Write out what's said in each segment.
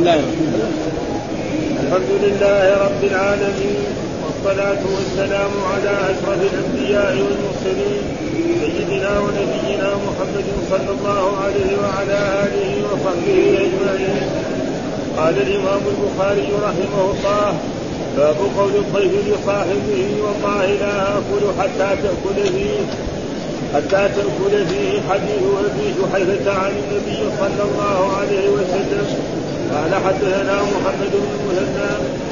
الله. الرحمن الرحيم الحمد لله رب العالمين والصلاة والسلام على أشرف الأنبياء والمرسلين سيدنا ونبينا محمد صلى الله عليه وعلى آله وصحبه أجمعين. قال الإمام البخاري رحمه الله باب قول الضيف لصاحبه والله لا آكل حتى تأكل فيه. حتى تأكل فيه حديث أبي جحيفة عن النبي صلى الله عليه وسلم. قال حدثنا محمد بن المثنى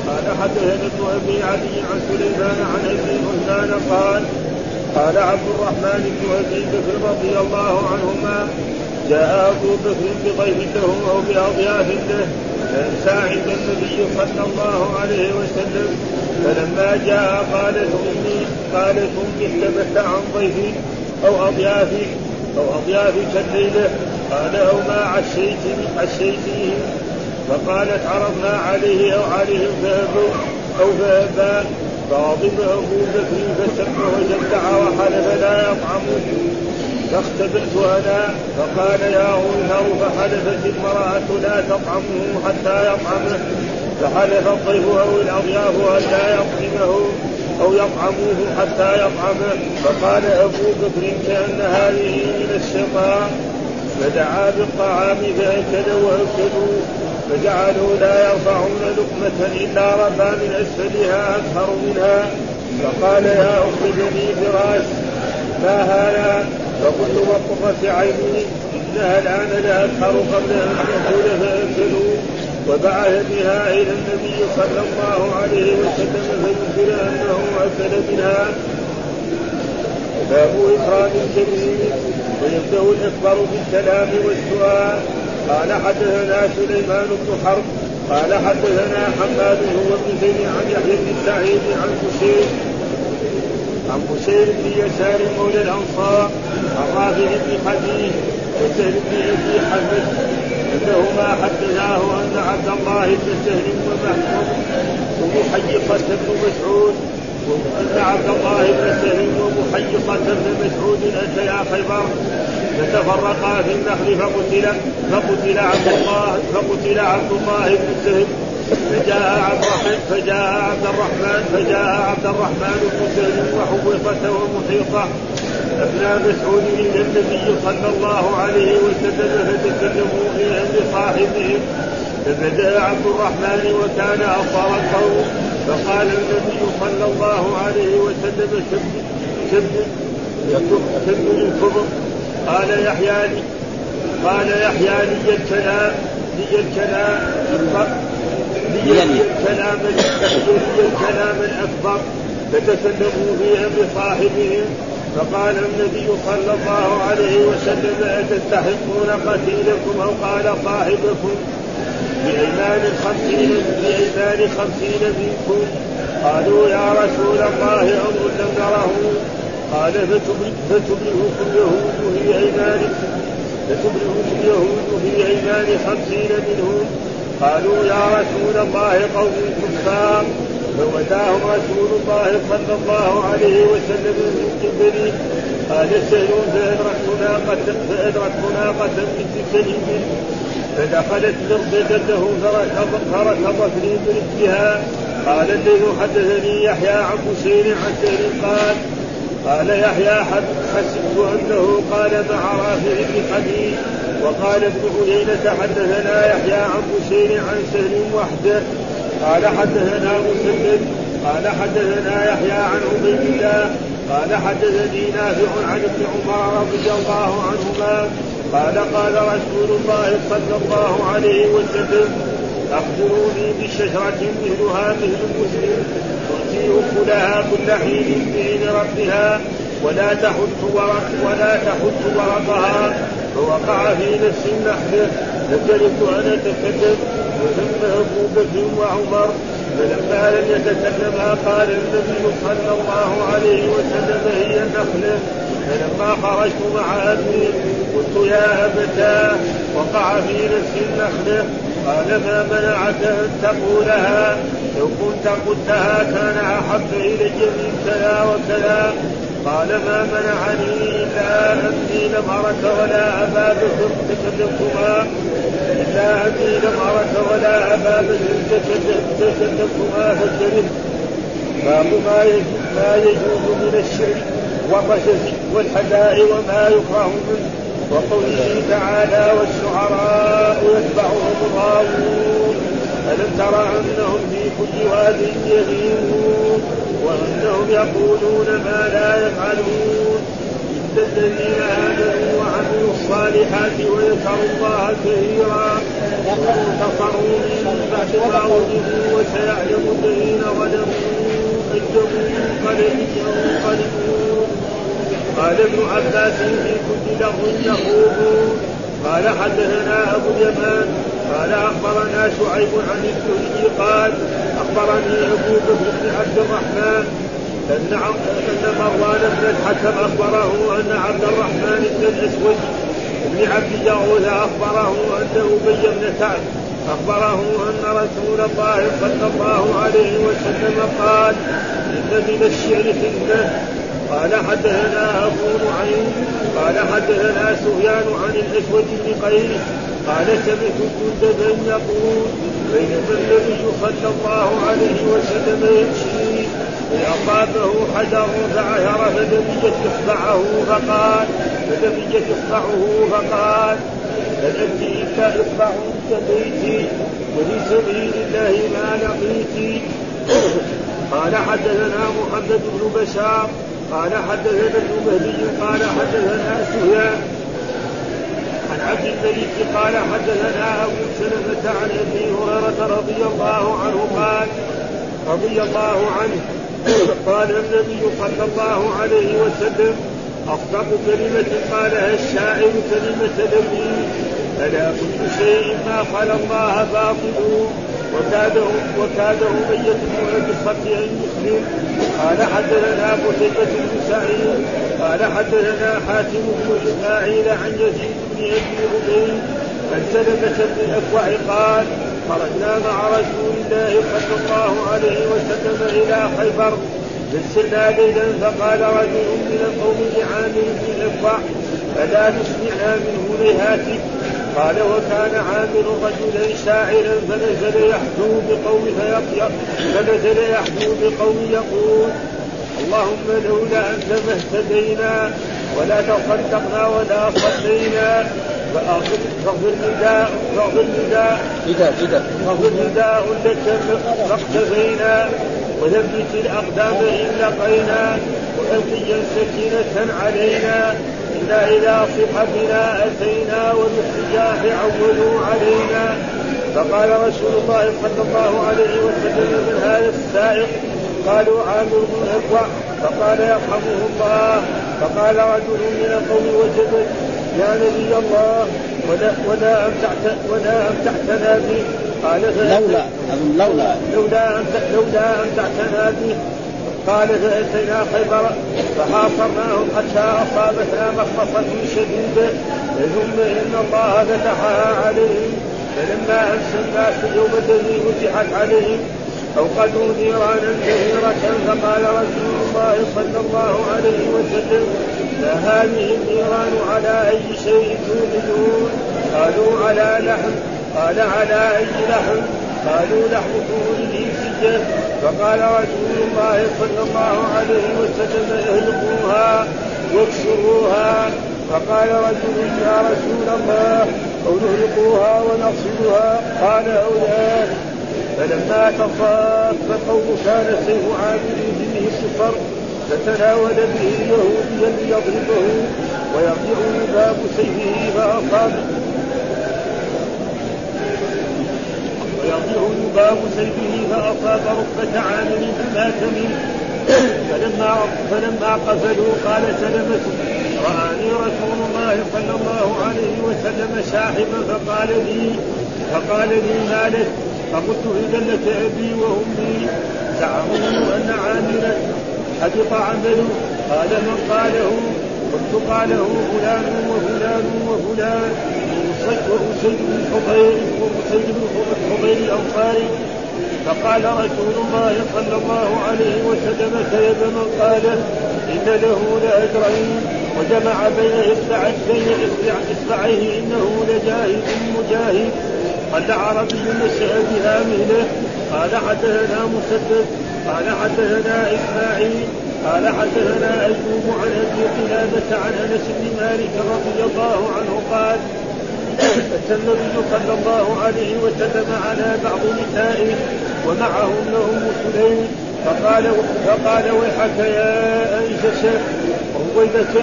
قال حدثنا أبي علي عن سليمان عن أبي عثمان قال قال عبد الرحمن بن أبي بكر رضي الله عنهما جاء أبو بكر بضيف له أو بأضياف له فانسى النبي صلى الله عليه وسلم فلما جاء قالت امي قالت امي احتبت عن ضيفي أو أضيافي أو أضيافك الليلة قال أو ما عشيت عشيتيه فقالت عرضنا عليه أو عليهم فابوا أو فابى فغضب ابو بكر فسب وجدع وحلف لا يطعمه فاختبأت أنا. فقال يا انهر فحلفت المرأة لا تطعمه حتى يطعمه فحلف الضيف أو الاضياف أن لا يطعمه أو يطعموه حتى يطعمه فقال أبو بكر كأن هذه من الشيطان فدعا بالطعام فاكل وأكلوا. فجعلوا لا يرفعون لقمة إلا رفع من أسفلها أكثر منها. فقال يا أخت بني فراش ما هذا؟ فقلت وقفت عيني إنها الآن لأكثر قبل أن تقول فأكلوا وبعث بها إلى النبي صلى الله عليه وسلم فذكر أنه أكل منها. باب إكرام الكبير ويبدأ الإخبار بالكلام والسؤال قال حدثنا سليمان بن حرب قال حدثنا حماد هو ابن زيد عن يحيى بن سعيد عن بشير عن بشير بن يسار مولى الأنصار عن رافع بن حديث وسهل بن أبي حمد أنهما حدثاه أن عبد الله بن سهل ومحيقة بن مسعود وان عبد الله بن سهل ومحيقة بن مسعود أتيا خيبر. فتفرقا في النخل فقتل فقتل عبد الله فقتل عبد الله بن سهل فجاء عبد الرحمن فجاء عبد الرحمن فجاء عبد الرحمن بن سهل وحويقة ومحيطة أبناء مسعود إلى النبي صلى الله عليه وسلم فتكلموا في أمر صاحبهم فبدأ عبد الرحمن وكان أصار القوم فقال النبي صلى الله عليه وسلم سب سب سب الكفر قال يحيى لي قال يحيى لي الكلام لي الكلام لي الكلام لي الكلام الأكبر فتكلموا في أمر صاحبهم. فقال النبي صلى الله عليه وسلم أتستحقون قتيلكم أو قال صاحبكم؟ بأيمان خمسين بأيمان خمسين منكم. قالوا يا رسول الله أمر لم نره. قال فتبلغكم اليهود في ايمان فتبلغكم اليهود في ايمان خمسين منهم. قالوا يا رسول الله قوم كفار. فوداهم رسول الله صلى الله عليه وسلم من قبله قال سهل فأدركت ناقة فأدركت ناقة بنت سليم فدخلت مرصدته فركضت لي برجلها قال الذي حدثني يحيى عن بشير عن سهل قال قال يحيى حسبت انه قال مع رافع بن حديد وقال ابن عيينة حدثنا يحيى عن بشير عن سهل وحده. قال حدثنا مسدد قال حدثنا يحيى عن عبيد الله. قال حدثني نافع عن ابن عمر رضي الله عنهما. قال قال رسول الله صلى الله عليه وسلم أخبروني بشجرة مثلها مثل المسلم. تؤتي أكلها كل حين بإذن ربها. ولا تحت ورق ولا تحت ورقها. فوقع في نفس النحل. فكرهت أن أتكلم وثم أبو بكر وعمر. فلما لم يتكلما قال النبي صلى الله عليه وسلم هي النخلة فلما خرجت مع أبي قلت يا أبتاه وقع في نفس النخلة قال ما منعك أن تقولها؟ لو كنت قلتها كان أحب إلي من كذا وكذا. قال ما منعني إلا أني لم أرك ولا أبا بكر تكلمتما لا أبي نمرة ولا أبا بكر تكلمتما فاجتنب باب ما يجوز من الشعر والرشز والحداء وما يكره منه. وقوله تعالى والشعراء يتبعهم الغاوون ألم تر أنهم في كل واد يهيمون؟ وأنهم يقولون ما لا يفعلون. إلا الذين آمنوا وعملوا الصالحات وذكروا الله كثيرا وانتصروا من بعد ما ظلموا وسيعلم الذين ظلموا أي منقلب ينقلبون قال ابن عباس في كل لغو يخوضون قال حدثنا أبو اليمان. قال أخبرنا شعيب عن الزهري قال أخبرني ابو بكر بن عبد الرحمن أن أن مروان بن الحكم أخبره أن عبد الرحمن بن الأسود بن عبد يغوث أخبره أن أبي بن كعب أخبره أن رسول الله صلى الله عليه وسلم قال إن من الشعر قال حدثنا أبو نعيم قال حدثنا سفيان عن الأسود بن قيس قال سمعت جندبا يقول بينما النبي صلى الله عليه وسلم يمشي فأصابه حجر فعثر فدمجت إصبعه فقال فدمجت إصبعه فقال فنبني إصبع كبيتي وفي سبيل الله ما لقيت قال حدثنا محمد بن بشار قال حدثنا ابن مهدي قال حدثنا سفيان عن عبد الملك قال حدثنا أبو سلمة عن أبي هريرة رضي الله عنه قال رضي الله عنه. قال النبي صلى الله عليه وسلم اصدق كلمة قالها الشاعر كلمة نبي ألا كل شيء ما قال الله باطل وكاده وكاده من يتبع بصفه ان يسلم قال حدثنا قتيبة بن سعيد. قال حدثنا حاتم بن إسماعيل عن يزيد بن أبي عبيد عن سلمة بن الاكوع قال خرجنا مع رسول الله صلى الله عليه وسلم إلى خيبر. فسرنا ليلا فقال رجل من القوم لعامر بن الاكوع فلا نسمعنا منه لهاتف قال وكان عامر رجلا شاعرا فنزل يحدو بقوم فنزل يحدو بقوم يقول اللهم لولا انت ما اهتدينا ولا تصدقنا ولا صلينا فاغفر نداء فاغفر نداء فاغفر نداء لك فاقتفينا وثبت الأقدام إن لقينا والقيا سكينه علينا إنا إلى صحتنا أتينا وبالسجاح عولوا علينا فقال رسول الله صلى الله عليه وسلم من هذا السائق قالوا عامر بن الأكوع فقال يرحمه الله فقال رجل من القوم وجدت يا نبي الله ولا ولا امتعت ولا امتعتنا به قال لولا لولا. لولا لولا أمتعتنا به قال فأتينا خيبر فحاصرناهم حتى أصابتنا مخمصة شديدة. ثم إن الله فتحها عليهم. فلما أمسى الناس اليوم الذي فتحت عليهم. أوقدوا نيرانا كثيرة فقال رسول الله صلى الله عليه وسلم ما هذه النيران على أي شيء توقدون قالوا على لحم. قال على أي لحم؟ قالوا لحم طول سجة فقال رسول الله صلى الله عليه وسلم اهلكوها واكسروها. فقال رجل يا رسول الله أو نهلكوها ونغسلها قال أولاد فلما تصاف القوم كان سيف عامل به الصفر فتناول به يهوديا ليضربه ويرجع باب سيفه فاصابه ويرجع يباب سيفه فأصاب ركبة عامل فمات منه فلما فلما قفلوا قال سلمة رآني رسول الله صلى الله عليه وسلم شاحبا فقال لي فقال لي ما لك؟ فقلت إذا لك أبي وأمي. زعموا أن عاملا حبط عمله. قال من قاله؟ قلت قاله فلان وفلان وفلان. وأسيد بن حضير وأسيد بن حضير الأنصاري فقال رسول الله صلى الله عليه وسلم كذب من قال إن له لأجرين وجمع بين إصبع بين إصبعيه إنه لجاهد مجاهد قال عربي نشأ بها مهنه قال حدثنا مسدد قال حدثنا اسماعيل قال حدثنا ايوب عن ابي قلابه عن انس بن مالك رضي الله عنه قال اتى النبي صلى الله عليه وسلم على بعض نسائه ومعهن ام سليم. فقال فقال ويحك يا أيشة رويدة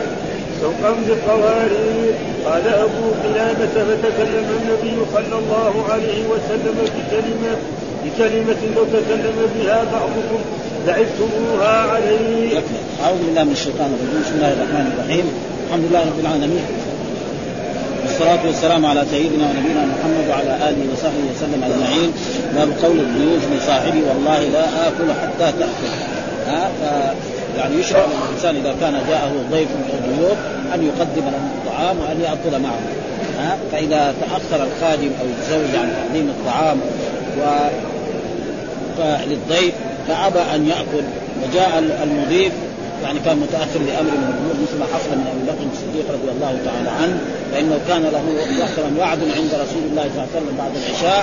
سوقا بالقوارير قال أبو قلابة فتكلم النبي صلى الله عليه وسلم بكلمة بكلمة لو تكلم بها بعضكم لعبتموها عليه. أعوذ بالله من الشيطان الرجيم، بسم الله الرحمن الرحيم، الحمد لله رب العالمين. والصلاة والسلام على سيدنا ونبينا محمد وعلى آله وصحبه وسلم أجمعين. باب قول الضيوف لصاحبي والله لا آكل حتى تأكل. ها ف يعني يشرع للإنسان إذا كان جاءه ضيف أو ضيوف أن يقدم لهم الطعام وأن يأكل معه. ها فإذا تأخر الخادم أو الزوج عن تقديم الطعام و للضيف فأبى أن يأكل. وجاء المضيف يعني كان متأخر لأمر من الأمور مثل ما حصل من أبي بكر الصديق رضي الله تعالى عنه فإنه كان له مثلا وعد عند رسول الله صلى الله عليه وسلم بعد العشاء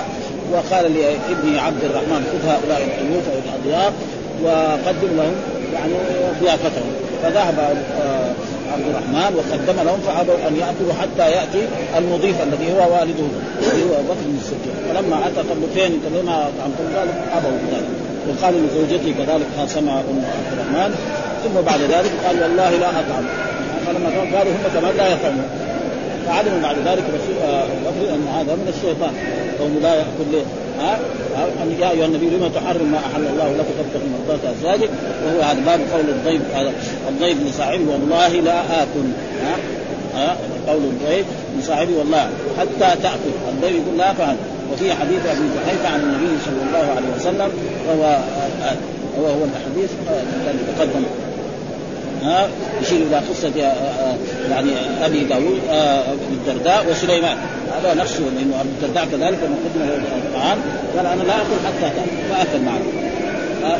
وقال لابنه عبد الرحمن خذ هؤلاء الضيوف أو الأضياف وقدم لهم يعني ضيافتهم. فذهب آه، عبد الرحمن وقدم لهم فابوا أن يأكلوا حتى يأتي المضيف الذي هو والده الذي هو بكر الصديق. فلما أتى له فين لما اطعمتم قال ابوا ذلك. وقال لزوجته كذلك خاصمها أم عبد الرحمن. ثم بعد ذلك قال والله لا اطعم فلما قالوا هم كمان لا يطعمون فعلموا بعد ذلك رسول آه، أن هذا من الشيطان. قوم لا يأكل ليه؟ ها؟ أن يا أيها النبي لما تحرم ما أحل الله لك تبتغي مرضات أزواجك. وهو هذا باب قول الضيف هذا الضيف لصاحبه والله لا آكل. ها؟ ها؟ قول الضيف لصاحبه والله حتى تأكل. الضيف يقول لا فعل وفي حديث أبي جحيفه عن النبي صلى الله عليه وسلم وهو آه، آه، هو هو الحديث الذي تقدم. ها يشير إلى قصة آه، آه، يعني أبي داوود آه، الدرداء وسليمان. هذا نفسه لأنه أبو الدرداء كذلك لما قدم له الطعام قال أنا لا اكل حتى فاكل معه.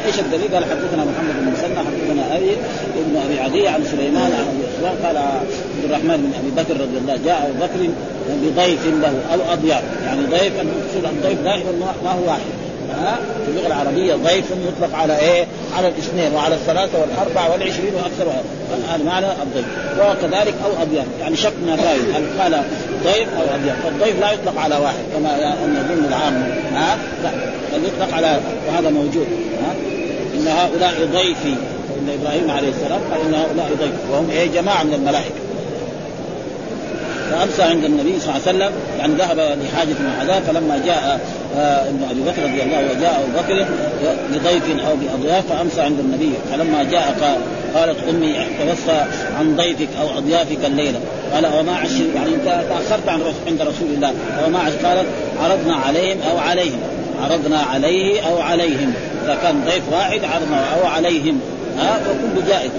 إيش الدليل؟ قال حدثنا محمد بن مسنى حدثنا أبي ابن أبي عدي عن سليمان عن أبي سفيان قال عبد الرحمن بن أبي بكر رضي الله جاء أبو بكر بضيف له أو أضياف. يعني ضيف المقصود الضيف دائما ما هو واحد. ها؟ في اللغة العربية ضيف يطلق على إيه؟ على الاثنين وعلى الثلاثة والاربعه والعشرين وأكثر هذا معنى الضيف. وكذلك أو اضياف يعني شك من الراوي. هل قال ضيف أو اضياف فالضيف لا يطلق على واحد كما يظن العام. ها؟ لا. بل يطلق على وهذا موجود. ها؟ إن هؤلاء ضيفي. إن إبراهيم عليه السلام قال إن هؤلاء ضيف وهم إيه؟ جماعة من الملائكة. فامسى عند النبي صلى الله عليه وسلم يعني ذهب لحاجة مع هذا فلما جاء آه، ابن أبي بكر رضي الله عنه وجاء أبو بكر بضيف أو بأضياف فأمسى عند النبي. فلما جاء قال قالت أمي توفى عن ضيفك أو أضيافك الليلة. قال وما عش يعني أنت تأخرت عن عند رسول الله. وما عش قالت عرضنا عليهم أو عليهم. عرضنا عليه أو عليهم. إذا كان ضيف واحد عرضنا أو عليهم. ها وكل جائز.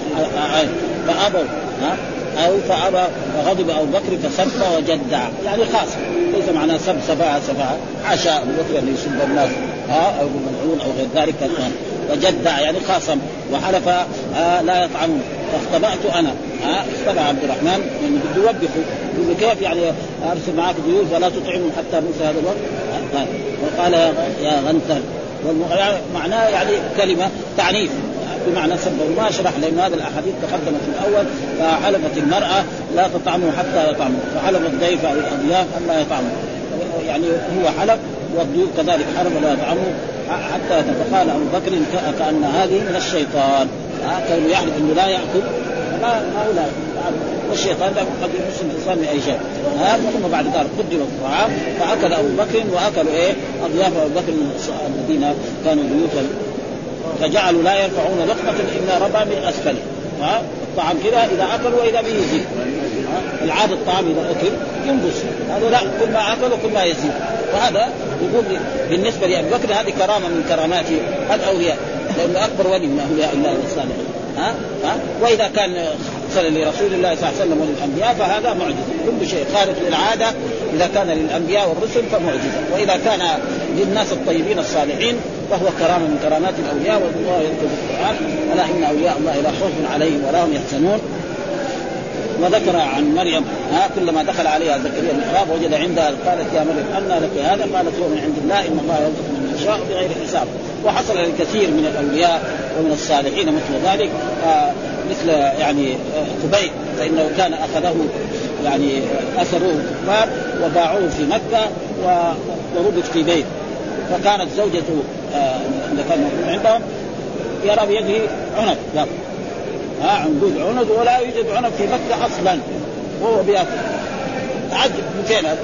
فأبوا. ها؟ أو فابى فغضب أبو بكر فسب وجدع يعني خاص. ليس معناه سب سفاهه سفاهه حاشا أبو بكر ان يسب الناس. ها أو ملعون أو غير ذلك. وجدع يعني خاصم وحلف آه لا يطعمون فاختبأت أنا. ها اختبأ عبد الرحمن. يعني بده يوبخه. يقول كيف يعني أرسل معك ضيوف ولا تطعمهم حتى موسى هذا الوقت؟ وقال يا غنتر. معناه يعني كلمة تعنيف. بمعنى سب وما شرح لأن هذه الأحاديث تقدمت في الأول فحلفت المرأة لا تطعموا حتى يطعموا فحلف الضيف أو الأضياف لا يطعموا يعني هو حلف والضيوف كذلك حلف لا يطعموا حتى فقال أبو بكر كأن هذه من الشيطان. كانوا يحلف أنه لا يأكل. ما هؤلاء والشيطان قد يمسن الإنسان باي شيء. ها ثم بعد ذلك قدم الطعام فأكل أبو بكر وأكلوا إيه؟ أضياف أبو بكر الذين كانوا ضيوفا فجعلوا لا يرفعون لقمة إلا ربع من أسفله. ها؟ الطعام كذا إذا أكلوا وإذا به يزيد. العادة الطعام إذا أكل ينقص. هذا لا كل ما أكلوا كل ما يزيد. وهذا يقول بالنسبة لأبي بكر هذه كرامة من كرامات الأولياء. لأنه أكبر ولي من أولياء الله الصالحين ها؟ ها؟ وإذا كان حصل لرسول الله صلى الله عليه وسلم وللأنبياء فهذا معجزة. كل شيء خارج للعادة. إذا كان للأنبياء والرسل فمعجزة. وإذا كان للناس الطيبين الصالحين فهو كرامه من كرامات الأولياء والله يذكر في القرآن. ألا إن أولياء الله لا خوف عليهم ولا هم يحزنون. وذكر عن مريم ها كلما دخل عليها زكريا المحراب وجد عندها قالت يا مريم أن لك هذا؟ قالت هو من عند الله إن الله يرزق من يشاء بغير حساب. وحصل لكثير من الأولياء ومن الصالحين مثل ذلك. آه مثل يعني آه خبيب فإنه كان أخذه يعني اثروه كفار وباعوه في مكة وربط في بيت فكانت زوجته آه اللي كان موجود عندهم يرى بيده عنب لا. ها عنقود عنب ولا يوجد عنب في مكة أصلا. وهو بيأكل. تعجب من فين هذا؟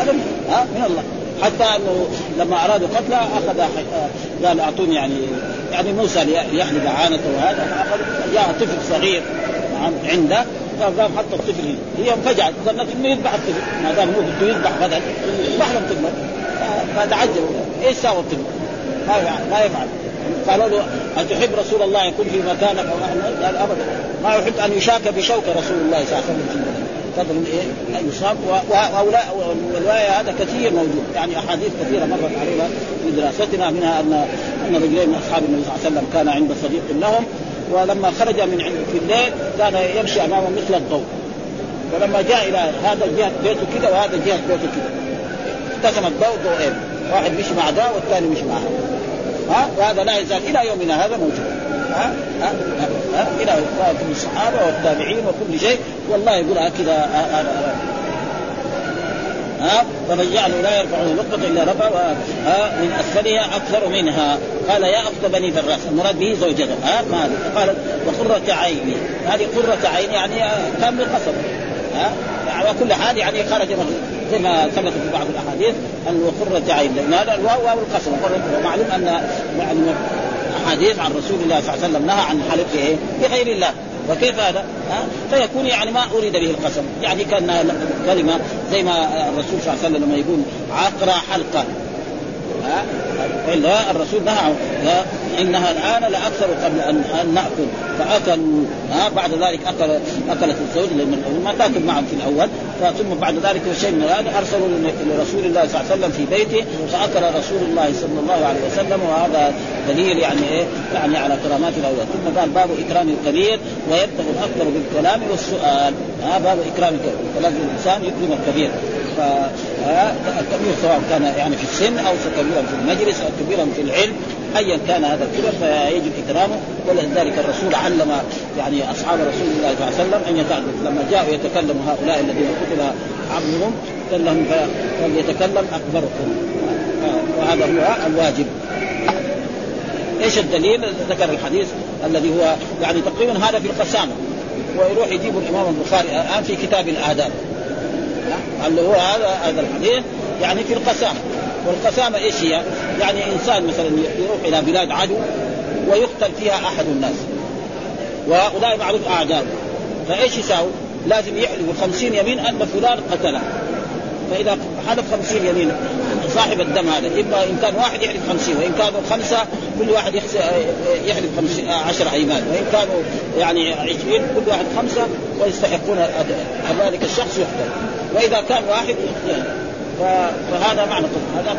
هذا ها من الله. حتى أنه لما أرادوا قتله أخذ قال أعطوني يعني يعني موسى ليحلب عانته وهذا. جاء طفل صغير عنده. فقام حط الطفل هنا. هي انفجعت. ظنت انه يذبح الطفل. ما دام هو بده يذبح غدا يذبح لهم طفل فتعجبوا إيش ساوى الطفل؟ ما يفعل ما يفعل. قالوا له أتحب رسول الله يكون في مكانك أو نحن؟ قال أبدا. ما يحب أن يشاك بشوك رسول الله صلى الله عليه وسلم. في مكانه فضل إيه؟ أن يصاب وهؤلاء والرواية هذا كثير موجود. يعني أحاديث كثيرة مرت علينا في دراستنا منها ان أن رجلين من أصحاب النبي صلى الله عليه وسلم كان عند صديق لهم. ولما خرج من في الليل كان يمشي أمامه مثل الضوء. ولما جاء إلى هذا جهة بيته كذا وهذا جهة بيته كذا اقتسم الضوء ضوئين. واحد مشي مع ده والثاني مشي مع ها؟ وهذا لا يزال إلى يومنا هذا موجود. ها؟ ها؟ ها؟ إلى الصحابة والتابعين وكل شيء. والله يقول هكذا ها فرجعنا لا يرفعون نقطة إلا رفع من أسفلها أكثر منها. قال يا أخت بني فراس المراد به زوجته ها ما قالت وقرة عيني هذه قرة عين يعني كان بالقصب ها يعني وكل حال يعني خرج زي ما ثبت في بعض الأحاديث انه قرة عين. لأن هذا الواو واو القسم ومعلوم ان أحاديث عن رسول الله صلى الله عليه وسلم نهى عن حلف إيه؟ بغير الله. وكيف هذا؟ ها؟ فيكون يعني ما أريد به القسم، يعني كان كلمة زي ما الرسول صلى الله عليه وسلم لما يقول عقرى حلقة. ها؟ إلا الرسول نهى إنها الآن لاكثر قبل ان أن نأكل. فأكلوا. ها؟ بعد ذلك اكل أكلت الزوج لأن ما تاكل معهم في الأول. ثم بعد ذلك شيء من هذا ارسلوا لرسول الله صلى الله عليه وسلم في بيته فاكل رسول الله صلى الله عليه وسلم وهذا دليل يعني إيه؟ يعني على كرامات الاولاد ثم قال باب إكرام الكبير ويبدأ الأكبر بالكلام والسؤال. ها باب إكرام الكبير. فلازم الإنسان يكرم الكبير. فالكبير سواء كان يعني في السن أو كبيرا في المجلس أو كبيرا في العلم. ايا كان هذا الكبر فيجب إكرامه ولذلك الرسول علم يعني أصحاب رسول الله صلى الله عليه وسلم أن يتعلم. لما جاءوا يتكلم هؤلاء الذين قتل عبدهم قال لهم فليتكلم أكبركم. وهذا هو الواجب. إيش الدليل؟ ذكر الحديث الذي هو يعني تقريبا هذا في القسامة. ويروح يجيب الإمام البخاري الآن في كتاب الآداب. اللي هو هذا هذا الحديث يعني في القسامة. والقسامة إيش هي؟ يعني إنسان مثلا يروح إلى بلاد عدو ويقتل فيها أحد الناس وهؤلاء معروف أعداء. فإيش يساوي؟ لازم يحلف خمسين يمين أن فلان قتله. فإذا حلف خمسين يمين صاحب الدم هذا إما إن كان واحد يحلف خمسين وإن كانوا خمسة كل واحد يحلف عشر أيمان وإن كانوا يعني عشرين كل واحد خمسة ويستحقون ذلك الشخص يقتل. وإذا كان واحد فهذا معنى. هذا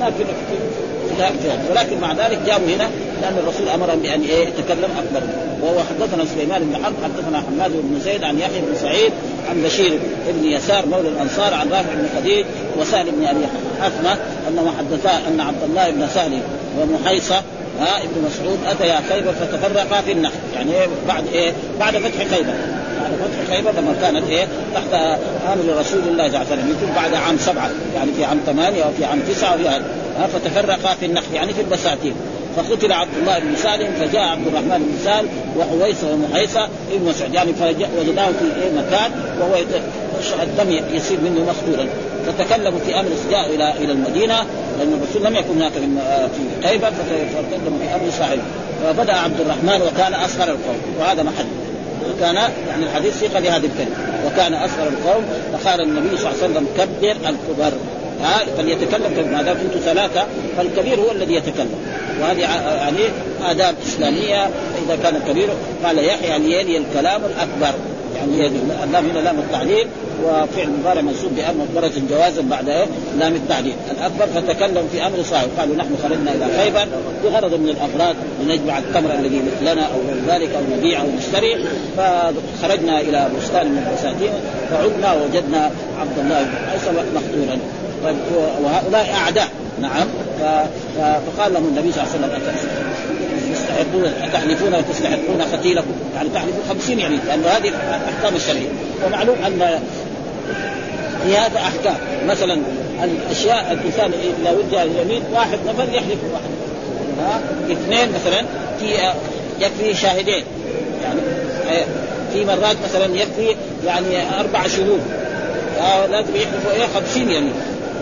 هناك ولكن مع ذلك جابوا هنا لأن الرسول أمرهم بأن إيه يتكلم أكبر. وهو حدثنا سليمان بن حرب حدثنا حماد بن زيد عن يحيى بن سعيد عن بشير بن يسار مولى الأنصار عن رافع بن خديج وسالم بن أبي حثمه انه حدثا أن عبد الله بن سالم ومحيصة ها ابن مسعود أتيا خيبر فتفرقا في النخل يعني إيه بعد إيه بعد فتح خيبر. بعد فتح خيبر لما كانت إيه تحت أمر رسول الله صلى الله عليه وسلم. يكون بعد عام سبعة يعني في عام ثمانية أو في عام تسعة وفي هذا فتفرقا في النخل يعني في البساتين. فقتل عبد الله بن سالم فجاء عبد الرحمن بن سالم وحويصه ومحيصه ابن مسعود. يعني فوجداه في مكان وهو الدم يسير منه مخطورا فتكلموا في أمر جاء إلى إلى المدينة لأن الرسول لم يكن هناك في خيبر فتكلموا في أمر صاحبه فبدأ عبد الرحمن وكان أصغر القوم وهذا محل. وكان يعني الحديث ثقة لهذه الكلمة. وكان اصغر القوم فقال النبي صلى الله عليه وسلم كبر الكبر. ها فليتكلم ما دام كنتم ثلاثة فالكبير هو الذي يتكلم. وهذه يعني آداب إسلامية. إذا كان كبير قال يحيى ليلي الكلام الأكبر. يعني اللام هنا لام التعليل وفعل مضارع منصوب بأمر مقبرة جوازا بعد إيه؟ لام التعليل الأكبر فتكلم في أمر صاحب قالوا نحن خرجنا إلى خيبر بغرض من الأغراض لنجمع التمر الذي لنا أو غير ذلك أو نبيع أو نشتري فخرجنا إلى بستان من البساتين فعدنا ووجدنا عبد الله بن عيسى مقتولا. وهؤلاء أعداء نعم. فقال لهم النبي صلى الله عليه وسلم تستحقون تحلفون وتستحقون قتيلكم؟ يعني تحلفوا خمسين يعني لأن هذه الأحكام الشرعية ومعلوم أن في هذا أحكام. مثلا الأشياء الإنسان إذا وجه اليمين واحد نفر يحلف واحد ها؟ اثنين مثلا في يكفي شاهدين. يعني في مرات مثلا يكفي يعني أربع شهور لازم يحلفوا إيه؟ خمسين يمين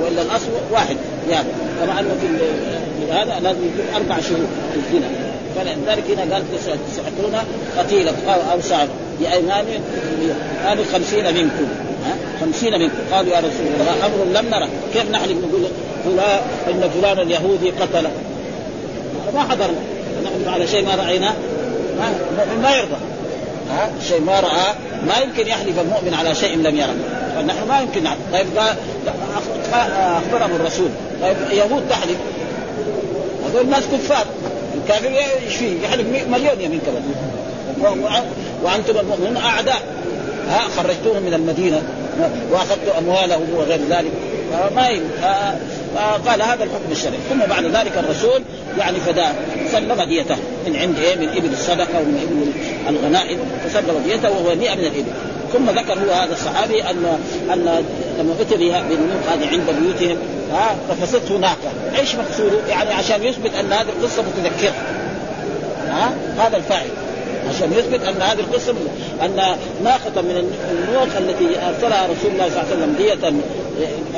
وإلا الأصل واحد. يعني أنه في هذا لازم يكون أربع شهور في الزنا. فلذلك هنا قال تستحقون قتيلا أو صعب بايمان قالوا خمسين منكم. خمسين منكم. قالوا يا رسول الله أمر لم نره كيف نحلف نقول فلان إن فلان اليهودي قتل ما حضرنا. نحلف على شيء ما رايناه ما, ما يرضى. ها؟ شيء ما رأى. ما يمكن يحلف المؤمن على شيء لم يره فنحن ما يمكن نعرف طيب أخبرهم الرسول. طيب يهود تحلف. هذول الناس كفار. الكافر إيش فيه؟ يحلف مليون يمين كمان وأنتم المؤمنون أعداء. ها خرجتوهم من المدينة واخذتوا أموالهم وغير ذلك. فما فقال هذا الحكم الشرعي. ثم بعد ذلك الرسول يعني فداه سلم ديته. من عند إيه؟ من إبل الصدقة ومن إبل الغنائم. فسلم ديته وهو 100 من الإبل. ثم ذكر هو هذا الصحابي ان أن لما اتي بالنوق هذه عند بيوتهم ها رفسته ناقه، إيش مقصوده؟ يعني عشان يثبت أن هذه القصة متذكرة. ها؟ هذا الفاعل. عشان يثبت أن هذه القصة أن ناقة من النوق التي أرسلها رسول الله صلى الله عليه وسلم دية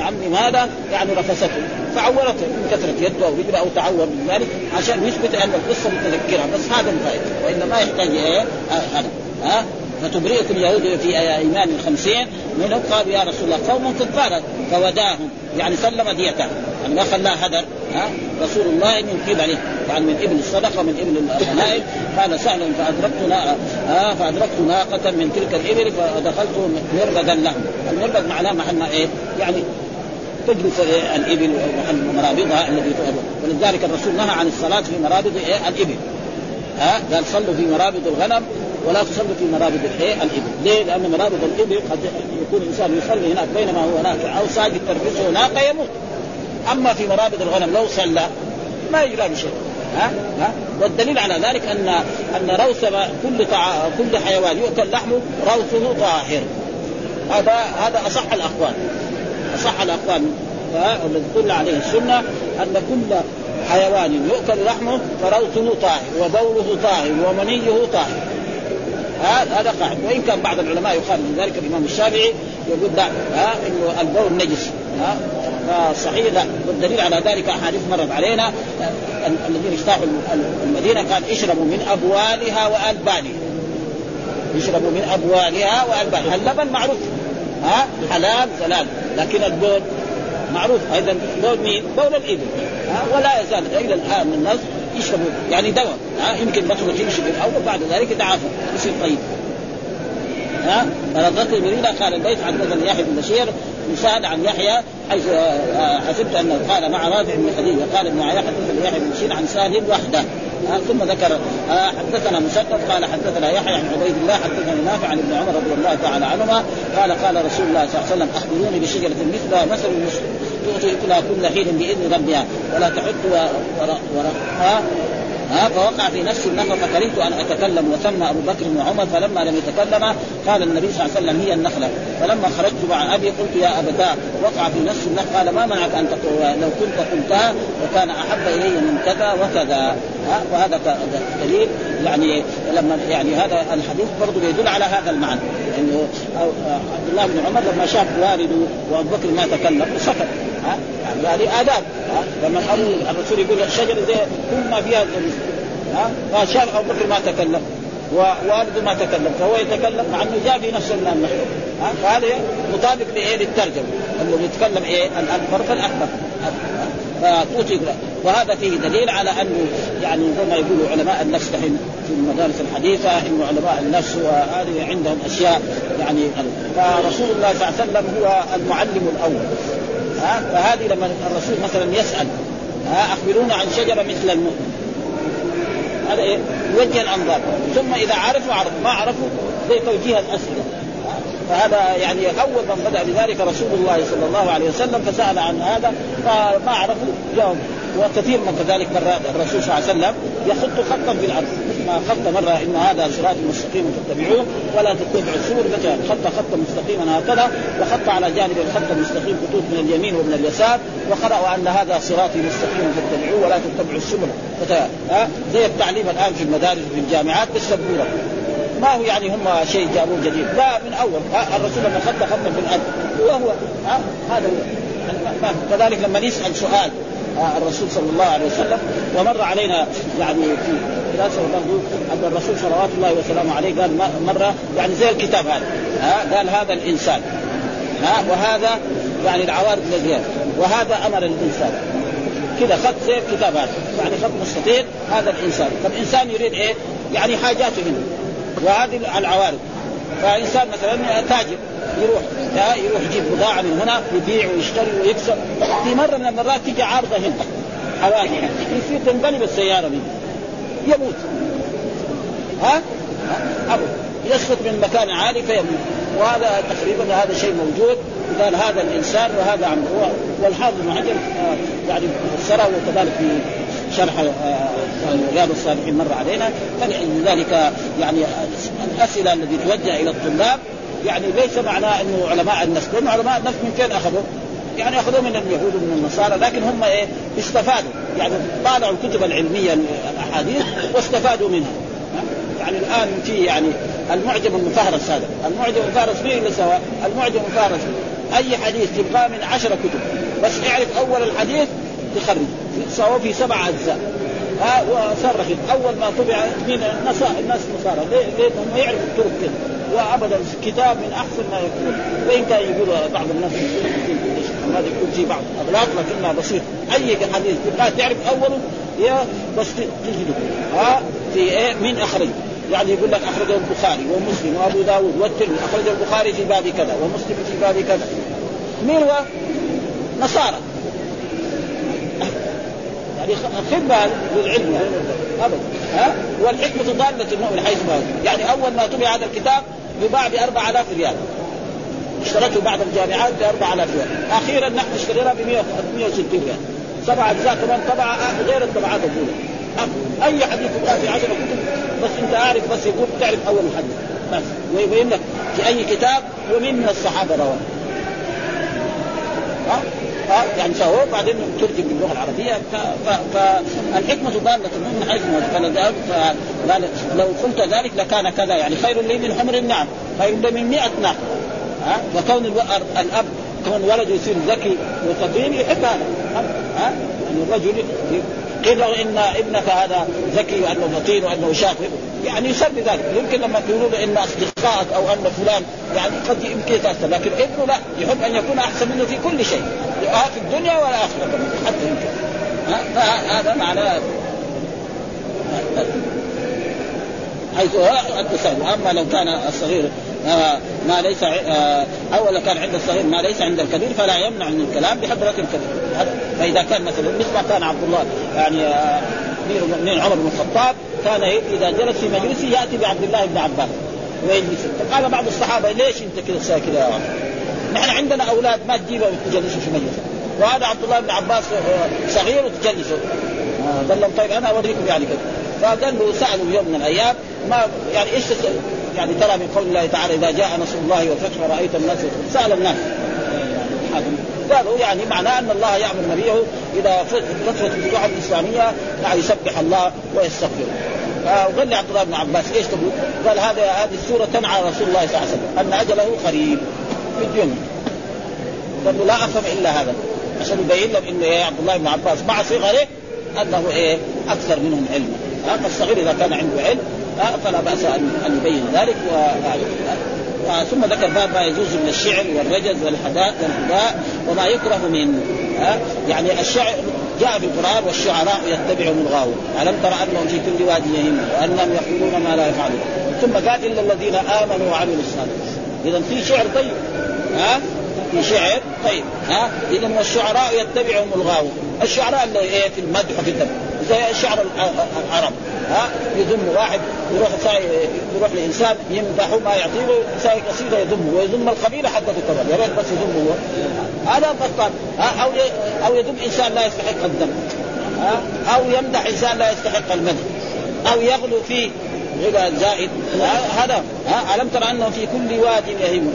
عم هذا يعني رفسته. فعورته من كثرة يده أو رجله أو تعور من ذلك عشان يثبت أن القصة متذكرة. بس هذا الفائده والا ما يحتاج إيه؟ هذا. ها؟ فتبرئكم اليهود في إيمان الخمسين منهم قالوا يا رسول الله. قوم كفارا فوداهم يعني سلم ديته. يعني ما خلاه هدر ها؟ رسول الله من قبله. يعني من ابن الصدقة من ابن الغنائم قال سهل فادركت ها؟ فادركت ناقه من تلك الإبل فدخلت مربدا لهم. المربد معناه محل إيه؟ يعني تجلس الإبل ومحل مرابضها الذي ولذلك الرسول نهى عن الصلاة في مرابض إيه؟ الإبل. ها؟ قال صلوا في مرابض الغنم. ولا تصلوا في مرابض الايه الإبل، ليه؟ لأن مرابض الإبل قد يكون الإنسان يصلي هناك بينما هو هناك أو ساجد ترفسه ناقه يموت. أما في مرابض الغنم لو صلى ما يجرى بشيء. ها ها والدليل على ذلك ان أن روث كل طع... كل حيوان يؤكل لحمه روثه طاهر. هذا هذا أصح الأقوال. أصح الأقوال والذي دل عليه السنة أن كل حيوان يؤكل لحمه فروثه طاهر وبوله طاهر ومنيه طاهر هذا هذا قاعد. وإن كان بعض العلماء يخالف ذلك الإمام الشافعي يقول لا ها إنه البول نجس ها. فصحيح لا. والدليل على ذلك أحاديث مرت علينا الذين اجتاحوا المدينة قال اشربوا من أبوالها وألبانها. اشربوا من أبوالها وألبانها. اللبن معروف ها حلال زلال. لكن البول معروف. أيضا بول مين؟ بول الإبل ولا يزال إلى الآن الناس يشربوا. يعني دواء. ها يمكن بطنه تمشي في الأول بعد ذلك يتعافى يصير طيب. ها؟ فنظرت المدينة قال البيت حدثني يحيى بن بشير مساعد عن يحيى حيث حسبت انه قال مع رافع بن خديجة قال ابن عياش حدثني يحيى بن بشير عن سالم وحده. آه ثم ذكر آه حدثنا مسدد قال حدثنا يحيى عن عبيد الله حدثني نافع عن ابن عمر رضي الله تعالى عنهما قال قال رسول الله صلى الله عليه وسلم أخبروني بشجرة مثل مثل تؤتي اكلها كل حين بإذن ربها. ولا تحط ورقها ها فوقع في نفس النخل فكرهت أن أتكلم. وسمى أبو بكر وعمر فلما لم يتكلم قال النبي صلى الله عليه وسلم هي النخلة. فلما خرجت مع أبي قلت يا أبتاه وقع في نفس النخل قال ما منعك أن تقول؟ لو كنت قلتها وكان أحب إلي من كذا وكذا. وهذا دليل. يعني لما يعني هذا الحديث برضه يدل على هذا المعنى. انه عبد الله بن عمر لما شاف والده وأبو بكر ما تكلم سكت. ها؟ يعني هذه آداب لما الرسول يقول الشجرة دي كل ما فيها ها؟ أبو بكر ما تكلم ووالده ما تكلم فهو يتكلم مع إنه جاء في نفس النحو ها؟ فهذا مطابق لإيه؟ للترجمة إنه يتكلم إيه؟ الأكبر فالاكبر فتؤتي وهذا فيه دليل على أنه يعني زي ما يقولوا علماء النفس في المدارس الحديثة إنه علماء النفس وهذه عندهم أشياء يعني فرسول الله صلى الله عليه وسلم هو المعلم الأول. فهذه لما الرسول مثلا يسأل ها أخبرونا عن شجرة مثل المؤمن. هذا إيه؟ يوجه الأنظار. ثم إذا عرفوا عرفوا ما عرفوا زي توجيه الأسئلة. فهذا يعني اول من بدأ بذلك رسول الله صلى الله عليه وسلم فسأل عن هذا فما عرفوا جاوب وكثير من كذلك مره الرسول صلى الله عليه وسلم يخط خطا في الأرض. ما خط مرة إن هذا صراط مستقيم فاتبعوه ولا تتبعوا السبل خط خطا مستقيما هكذا وخط على جانب الخط المستقيم خطوط من اليمين ومن اليسار وقرأوا أن هذا صراطي مستقيم فاتبعوه ولا تتبعوا السبل. ها؟ زي التعليم الآن في المدارس وفي الجامعات بالسبوره ما هو يعني هم شيء جابوه جديد. لا من أول. الرسول لما خط خطا في الأرض هو هو. هذا هو. كذلك لما نسال سؤال الرسول صلى الله عليه وسلم ومر علينا يعني في دراسة برضه أن الرسول صلوات الله وسلامه عليه قال مرة يعني زي الكتاب هذا. ها قال هذا الإنسان. ها وهذا يعني العوارض الذي وهذا أمر الإنسان. كذا خط زي الكتاب هذا. يعني خط مستطيل هذا الإنسان. فالإنسان يريد إيه؟ يعني حاجاته هنا. وهذه العوارض. فإنسان مثلا تاجر. يروح يروح يجيب بضاعة من هنا يبيع ويشتري ويكسب. في مرة من المرات تيجي عارضة هنا حوادث يصير تنقلب السياره دي. يموت. ها؟ ابدا يسقط من مكان عالي فيموت. وهذا تقريبا هذا شيء موجود. قال هذا الإنسان وهذا عمله والحافظ بن حجر يعني فسره وكذلك في شرح رياض الصالحين مر علينا. فلذلك يعني الأسئلة التي توجه إلى الطلاب يعني ليس معناه إنه علماء النفس لأن علماء النفس من فين أخذوا؟ يعني اخذوه من اليهود ومن النصارى لكن هم إيه؟ استفادوا. يعني طالعوا الكتب العلمية الأحاديث واستفادوا منها. يعني الآن في يعني المعجم المفهرس هذا. المعجم المفهرس فيه الا سواء المعجم المفهرس أي حديث تبقى من عشرة كتب. بس اعرف أول الحديث تخرج سواء في سبع أجزاء. ها وصرخ. أول ما طبع من الناس الناس النصارى. ليه؟ لانهم يعرفوا الطرق كده وابدا كتاب من أحسن ما يكون وإن كان يقول بعض الناس هذا يكون في بعض اغلاط لكنها بسيط أي حديث تبغى تعرف اوله يا بس تجده. ها في إيه؟ مين أخرج. يعني يقول لك أخرجه البخاري ومسلم وأبو داود والترمذي. أخرجه البخاري في باب كذا ومسلم في باب كذا. مين هو؟ نصارى. يعني للعلم. يعني ابدا. ها؟ والحكمة ضالة المؤمن حيث ما يعني أول ما طبع هذا الكتاب يباع ب 4000 ريال. اشترته بعض الجامعات ب 4000 ريال. أخيرا نحن اشتريناه ب 160 ريال. سبع أجزاء كمان طبعا غير الطبعات الأولى. أي حديث يبقى في 10 كتب بس أنت عارف بس يقول تعرف أول حديث بس. ويبين لك في أي كتاب ومين من الصحابة رواه. يعني سووا بعدين ترجم باللغة العربية. فالحكمة ضالة المؤمن حيث ما لو قلت ذلك لكان كذا. يعني خير لي من حمر النعم خير لي من 100 ناقه ها وكون الأب كون ولده يصير ذكي وفطين يحب هذا ها يعني الرجل قيل له إن ابنك هذا ذكي وأنه فطين وأنه شاطر. يعني يسمي ذلك. يمكن لما يقولوا له إن اصدقائك أو أن فلان يعني قد يمكن يتاثر لكن ابنه لا. يحب أن يكون أحسن منه في كل شيء. في الدنيا والاخره حتى يمكن. هذا معناه حيث التساهل أما لو كان الصغير آه ما ليس آه أو كان عند الصغير ما ليس عند الكبير فلا يمنع من الكلام بحضرة الكبير. فإذا كان مثلا مثل ما كان عبد الله يعني آه، أمير المؤمنين عمر بن الخطاب كان إذا جلس في مجلسه يأتي بعبد الله بن عباس. ويجلس فقال بعض الصحابة ليش أنت كذا ساكت يا عمر؟ نحن عندنا أولاد ما تجيبه وتجلسه في مجلسه. وهذا عبد الله بن عباس آه، صغير وتجلسه قال لهم طيب أنا أوريكم يعني كذا. فقال له سألوا يوم من الأيام ما يعني إيش يعني ترى من قول الله تعالى إذا جاء نصر الله والفتح ورأيت الناس سأل الناس. قالوا يعني معناه أن الله يأمر نبيه إذا فتره الفتوح الإسلامية يعني يسبح الله ويستغفر. وقال لي عبد الله بن عباس إيش تقول؟ قال هذا هذه السورة تنعى رسول الله صلى الله عليه وسلم أن أجله قريب في الدنيا. قال له لا أفهم إلا هذا عشان يبين لهم إنه يا عبد الله بن عباس مع صغره أنه إيه؟ أكثر منهم علما فالصغير إذا كان عنده علم. فلا بأس ان يبين ذلك و... ثم ذكر باب ما يجوز من الشعر والرجز والحداء والهداء وما يكره من يعني الشعر جاء في القرآن والشعراء يتبعهم الغاوون. ألم تر أنهم في كل واد وانهم يقولون ما لا يفعلون. ثم قال إلا الذين آمنوا وعملوا الصالحات. اذا في شعر طيب. ها؟ في شعر طيب. ها؟ اذا والشعراء يتبعهم الغاوون. الشعراء اللي إيه؟ في المدح وفي الذم زي شعر العرب. ها؟ يذم واحد يروح يروح لإنسان يمدحه ما يعطيه يساوي قصيدة يذمه ويذم القبيلة حقته كمان يا ريت بس يذمه هو. هذا بطال أو أو يذم إنسان لا يستحق الذم أو يمدح إنسان لا يستحق المدح. أو يغلو فيه غلى زائد. هذا. ها؟ ألم تر أنهم في كل واد يهيمون؟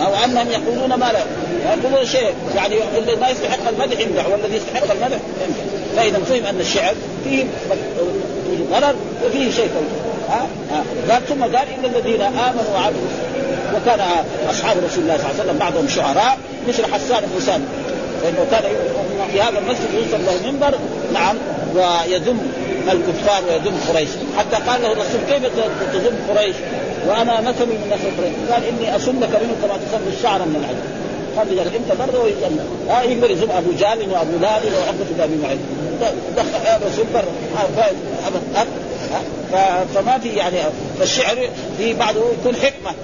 أو أنهم يقولون ما لا. يقولون شيء. يعني اللي ما يستحق المدح يمدح والذي يستحق المدح فاذا فهم أن الشعر فيه ضرر وفيه شيء ها؟ قال ثم قال إن الذين آمنوا وعملوا وكان أصحاب رسول الله صلى الله عليه وسلم بعضهم شعراء مثل حسان بن ثابت فإنه كان في هذا المسجد يوصل له المنبر نعم ويذم الكفار ويذم قريش. حتى قال له الرسول كيف تذم قريش؟ وأنا مثل من نسل قريش. قال إني اصمك منهم كما تصم الشعر من العجل قال لذلك إنت برضه ويجنن ها يقدر يذم أبو جهل وأبو لهب وعقبه بن معين. دخل الرسول برا فما في يعني فالشعر في بعضه يكون حكمة.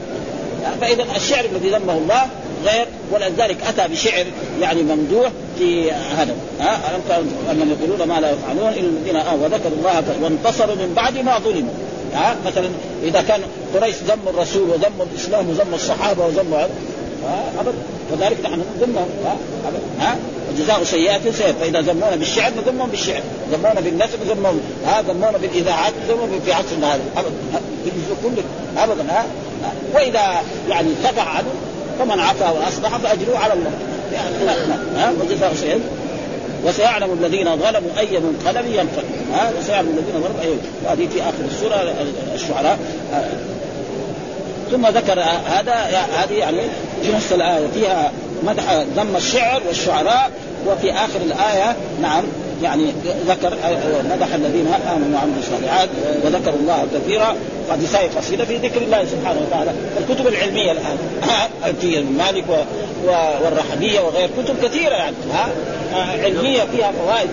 فإذا الشعر الذي ذمه الله غير ولذلك أتى بشعر يعني ممدوح في هذا. ها ألم انهم يقولون ما لا يفعلون إلا الذين آمنوا وذكروا الله وانتصروا من بعد ما ظلموا. ها مثلا إذا كان قريش ذم الرسول وذم الإسلام وذم الصحابة وذم ابدا وذلك نحن ذمهم ها ها؟ وجزاء سيئات سيئات فإذا ذمونا بالشعر نذمهم بالشعر ذمونا بالنسب نذمهم ها ذمونا بالإذاعات نذمهم في عصرنا هذا ابدا كل ابدا ها وإذا يعني تبع عنه فمن عفا وأصلح فاجروه على الله. ها وجزاء سيئات وسيعلم الذين ظلموا أي منقلب ينقلب ها وسيعلم الذين ظلموا أي هذه في آخر السورة الشعراء ثم ذكر هذا هذه يعني في نص الآية فيها مدح ذم الشعر والشعراء وفي آخر الآية نعم يعني ذكر مدح الذين آمنوا وعملوا الصالحات وذكروا الله كثيرا حديثاء قصيدة في ذكر الله سبحانه وتعالى. الكتب العلمية الآن الفيه مالك والرحبية وغير كتب كثيرة يعني ها؟ علمية فيها فوائد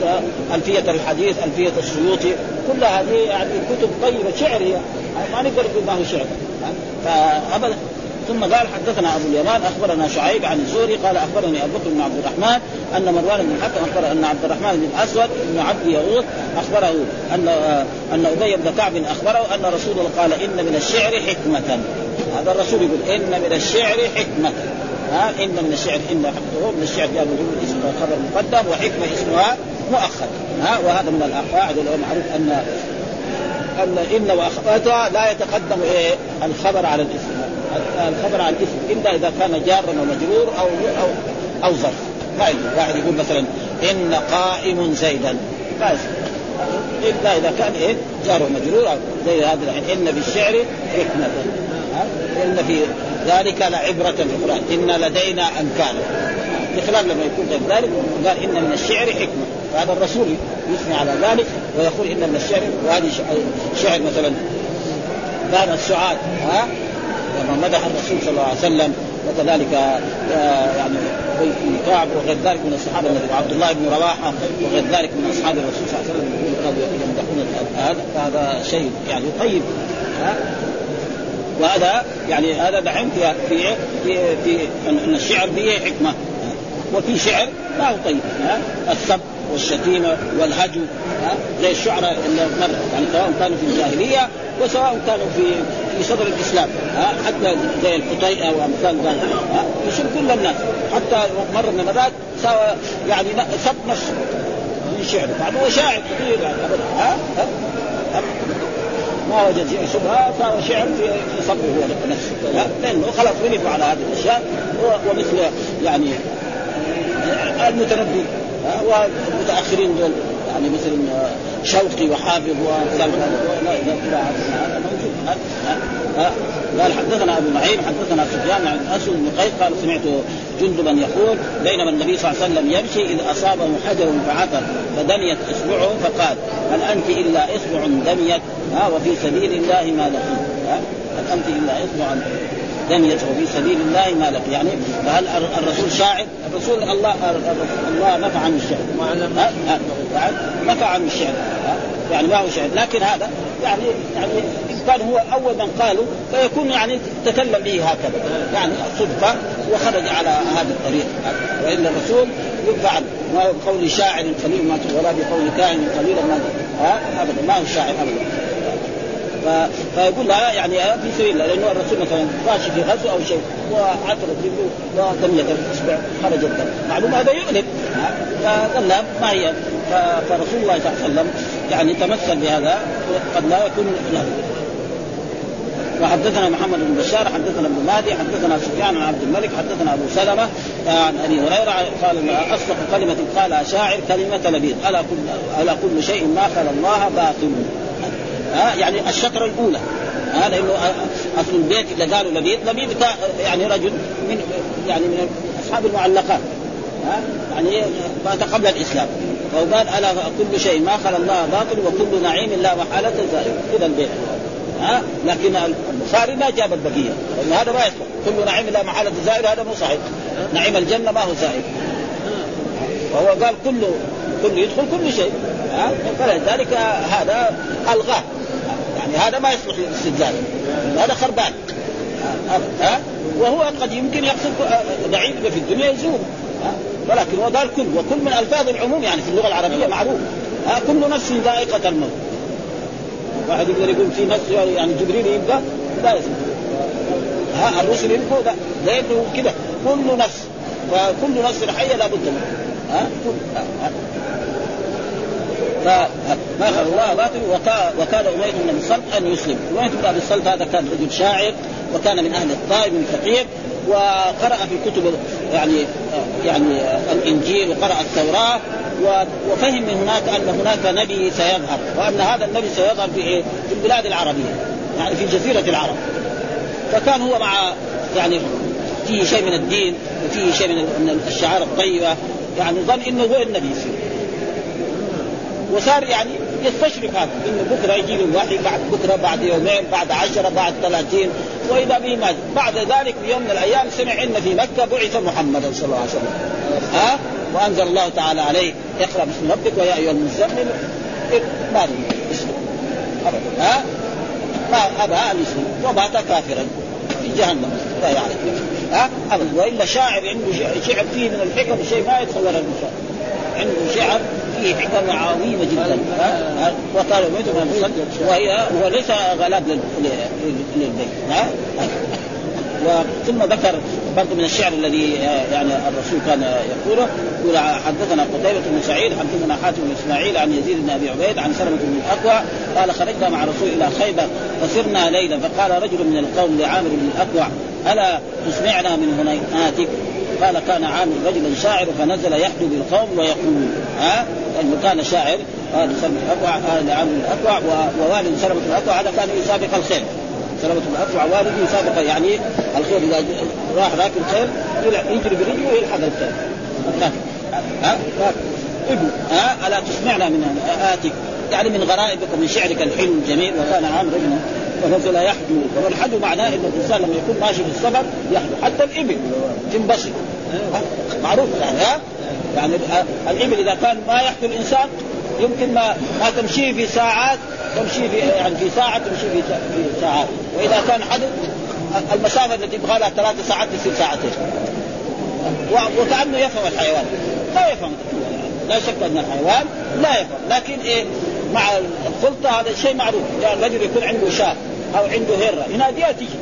ألفية الحديث ألفية السيوطي كل هذه يعني كتب طيبة شعرية. ما نقدر نقول ما هو شعر. فابدا ثم قال حدثنا أبو اليمان أخبرنا شعيب عن الزهري قال أخبرني أبو بكر بن عبد الرحمن أن مروان بن الحكم أخبر أن عبد الرحمن بن الاسود بن عبد يغوث أخبره ان أن أبي بن كعب أخبره أن رسول الله قال إن من الشعر حكمة. هذا الرسول يقول إن من الشعر حكمة. ها؟ إن من الشعر إن حقه من الشعر جاء من اسم خبر مقدم وحكمة اسمها مؤخر. ها؟ وهذا من القواعد معروف أن أن إن واخواتها لا يتقدم إيه الخبر على الاسم الخبر على الاسم إلا إذا كان جارا ومجرور أو أو أو ظرف. ما واحد يقول مثلا إن قائم زيدا. بس إلا إذا كان إيه جار ومجرور زي هذا الحين. إن بالشعر حكمة. إن في ذلك لعبرة في القرآن إن لدينا أنكالا بخلاف لما يكون ذلك قال إن من الشعر حكمة. فهذا الرسول يثني على ذلك ويقول إن من الشعر وهذه شعر مثلا كان السعاد ها؟ لما مدح الرسول صلى الله عليه وسلم وكذلك آه، يعني بن كعب وغير ذلك من الصحابة الذي عبد الله بن رواحة وغير ذلك من أصحاب الرسول صلى الله عليه وسلم يمدحون هذا فهذا شيء يعني طيب ها؟ وهذا يعني هذا دحين في في في, أن الشعر فيه حكمة. وفي شعر ما هو طيب ها؟ السب والشتيمة والهجو ها؟ زي الشعراء اللي مر يعني سواء كانوا في الجاهلية وسواء كانوا في في صدر الإسلام ها؟ حتى زي القطيئه وأمثال ذلك ها؟ يصير كل الناس حتى مره من المرات سوى يعني سب نفسه من شعر يعني هو شاعر كثير يعني ها, ها؟ ما وجد فيه شبهه صار شعر في في صبره هو نفسه لأنه خلاص غلبوا على هذه الأشياء ومثل يعني المتنبي. والمتأخرين دول يعني مثل شوقي وحافظ وامثال قال حدثنا أبو نعيم حدثنا سفيان عن اسود بن قيس قال سمعت جندبا يقول بينما النبي صلى الله عليه وسلم يمشي إذ أصابه حجر فعثر فدميت إصبعه فقال هل أنت إلا إصبع دميت؟ ها وفي سبيل الله ما لقيت. هل أنت إلا إصبع دنيته في سبيل الله ما لك يعني هل الرسول شاعر؟ الرسول الله الله نفى عنه الشعر. نفى عنه الشعر. يعني ما هو شعر لكن هذا يعني يعني إن كان هو أول من قالوا فيكون يعني تكلم به هكذا. يعني صدفة وخرج على هذا الطريق. والا الرسول يدفع عنه ما هو بقول شاعر قليل ما ولا بقول كاهن قليلا ما ها؟ ابدا. ما هو شاعر ابدا. فيقول لها يعني في سبيل الله لأنه الرسول مثلا ماشي في غزو أو شيء وعثرت رجله ودمية الاصبع خرج الدم. معلوم هذا يؤلم. فقال ما هي. فرسول الله صلى الله عليه وسلم يعني تمثل بهذا قد لا يكون له. وحدثنا محمد بن بشار حدثنا ابن مهدي حدثنا سفيان عن عبد الملك حدثنا أبو سلمة عن أبي هريرة قال أصدق كلمة قالها شاعر كلمة لبيد ألا كل ألا كل شيء ما خلا الله باطل. ها يعني الشطره الأولى. ها لأنه أصل البيت اللي قالوا لبيد لبيد يعني رجل من يعني من أصحاب المعلقات. ها يعني مات قبل الإسلام. فقال ألا كل شيء ما خلا الله باطل وكل نعيم لا محالة زائل كذا البيت. ها لكن البخاري ما جاب البقية. لأن هذا ما يصلح كل نعيم لا محالة زائر هذا مو صحيح. نعيم الجنة ما هو زائر وهو قال كل كل يدخل كل شيء. ها فلذلك هذا الغاه يعني هذا ما يصلح للاستدلال. هذا خربان. ها؟ وهو قد يمكن يقصد بعيد في الدنيا يزور ولكن هو قال كل. وكل من ألفاظ العموم يعني في اللغة العربية معروف. كل نفس ذائقة الموت. واحد يقدر يقول في نفس يعني جبريل يبقى لا ها؟ الرسل يبقوا لا. لأنه كذا كل نفس. فكل نفس حية لابد منه ها؟ فما الله باطل وكان أمية بن الصلت أن يسلم، أمية بن أبي الصلت هذا كان رجل شاعر وكان من أهل الطائف من فقير وقرأ في كتب يعني يعني الإنجيل وقرأ التوراة وفهم من هناك أن هناك نبي سيظهر وأن هذا النبي سيظهر في في البلاد العربية يعني في جزيرة العرب. فكان هو مع يعني فيه شيء من الدين وفيه شيء من الشعائر الطيبة. يعني ظن إنه هو النبي يصير وصار يعني يستشرف هذا. إنه بكرة يجي له الوحي بعد بكرة بعد يومين بعد عشرة بعد ثلاثين. وإذا به ما بعد ذلك في يوم من الأيام سمع ان في مكة بعث محمد صلى الله عليه وسلم. ها؟ وأنزل الله تعالى عليه. اقرأ باسم ربك ويا أيها المزمل ما أبدا. ها؟ ما أبى أن يسلم ومات كافرا. في جهنم. لا يعرف ها؟ أبدا. وإلا شاعر عنده شعر فيه من الحكم شيء ما يتصور الانسان عنده شعر فيه حكم عظيمة جدا ها؟ وقال من وهي هو ليس غلاب للبيت ها؟ وثم ذكر برضه من الشعر الذي يعني الرسول كان يقوله يقول حدثنا قتيبة بن سعيد حدثنا حاتم بن إسماعيل عن يزيد بن أبي عبيد عن سلمة بن الاكوع قال خرجنا مع الرسول إلى خيبر فسرنا ليلا فقال رجل من القوم لعامر بن الاكوع ألا تسمعنا من هنيئاتك قال كان عامر رجلا شاعر فنزل يحدو بالقوم ويقول ها؟ لأنه كان شاعر هذا سلمة الاكوع هذا عامر الاكوع ووالد سلمة الاكوع هذا كان يسابق الخير. سلمة الاكوع والده يسابق يعني الخير إذا راح راكب خير يجري برجله ويلحق الخير. ها؟ ابن ها؟ ألا تسمعنا من آتك يعني من غرائبك ومن شعرك الحلو الجميل وكان عامر ابنه فنزل يحدو والحدو معناه إن الإنسان لما يكون ماشي في السفر يحدو حتى الإبل تنبسط معروف يعني ها؟ يعني الإبل إذا كان ما يحدو الإنسان يمكن ما ما تمشي في ساعات تمشي في يعني في ساعة تمشي في في ساعات. وإذا كان حدو المسافة التي يبغى لها ثلاث ساعات تصير ساعتين. وكأنه يفهم الحيوان. لا يفهم. لا شك أن الحيوان لا يفهم. لكن إيه؟ مع الخلطه هذا شيء معروف. يعني الرجل يكون عنده شاة أو عنده هرة. يناديها تيجي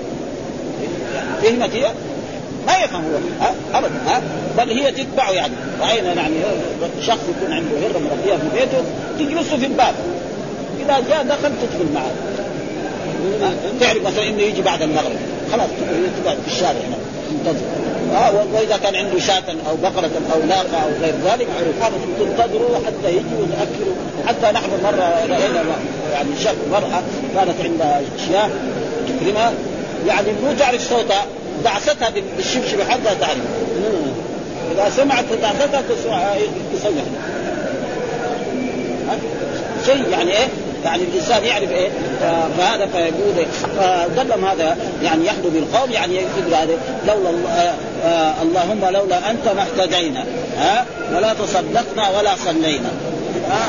فهمت هي؟ ما يفهم هو. ابدا ها؟ بل هي تتبعه يعني. راينا يعني شخص يكون عنده هرة مربيه في بيته؟ تجلسه في الباب. إذا جاء دخل تدخل معه. تعرف مثلا إنه يجي بعد المغرب. خلاص تقعد في الشارع هنا. تنتظر. وإذا كان عنده شاة أو بقرة أو ناقة أو غير ذلك كانوا تنتظروا حتى يجي ويأكلوا حتى نحن مرة رأينا يعني شاب مرأة كانت عندها شياه تكرمها. يعني مو تعرف صوتها دعستها بالشبشب حتى تعرف. إذا سمعت دعستها تصيح شيء يعني إيه؟ يعني الإنسان يعرف إيه؟ فهذا فيقول إيه؟ هذا يعني يحدو بالقوم يعني يقول هذا لولا آه آه اللهم لولا أنت ما اهتدينا ها؟ ولا تصدقنا ولا صلينا.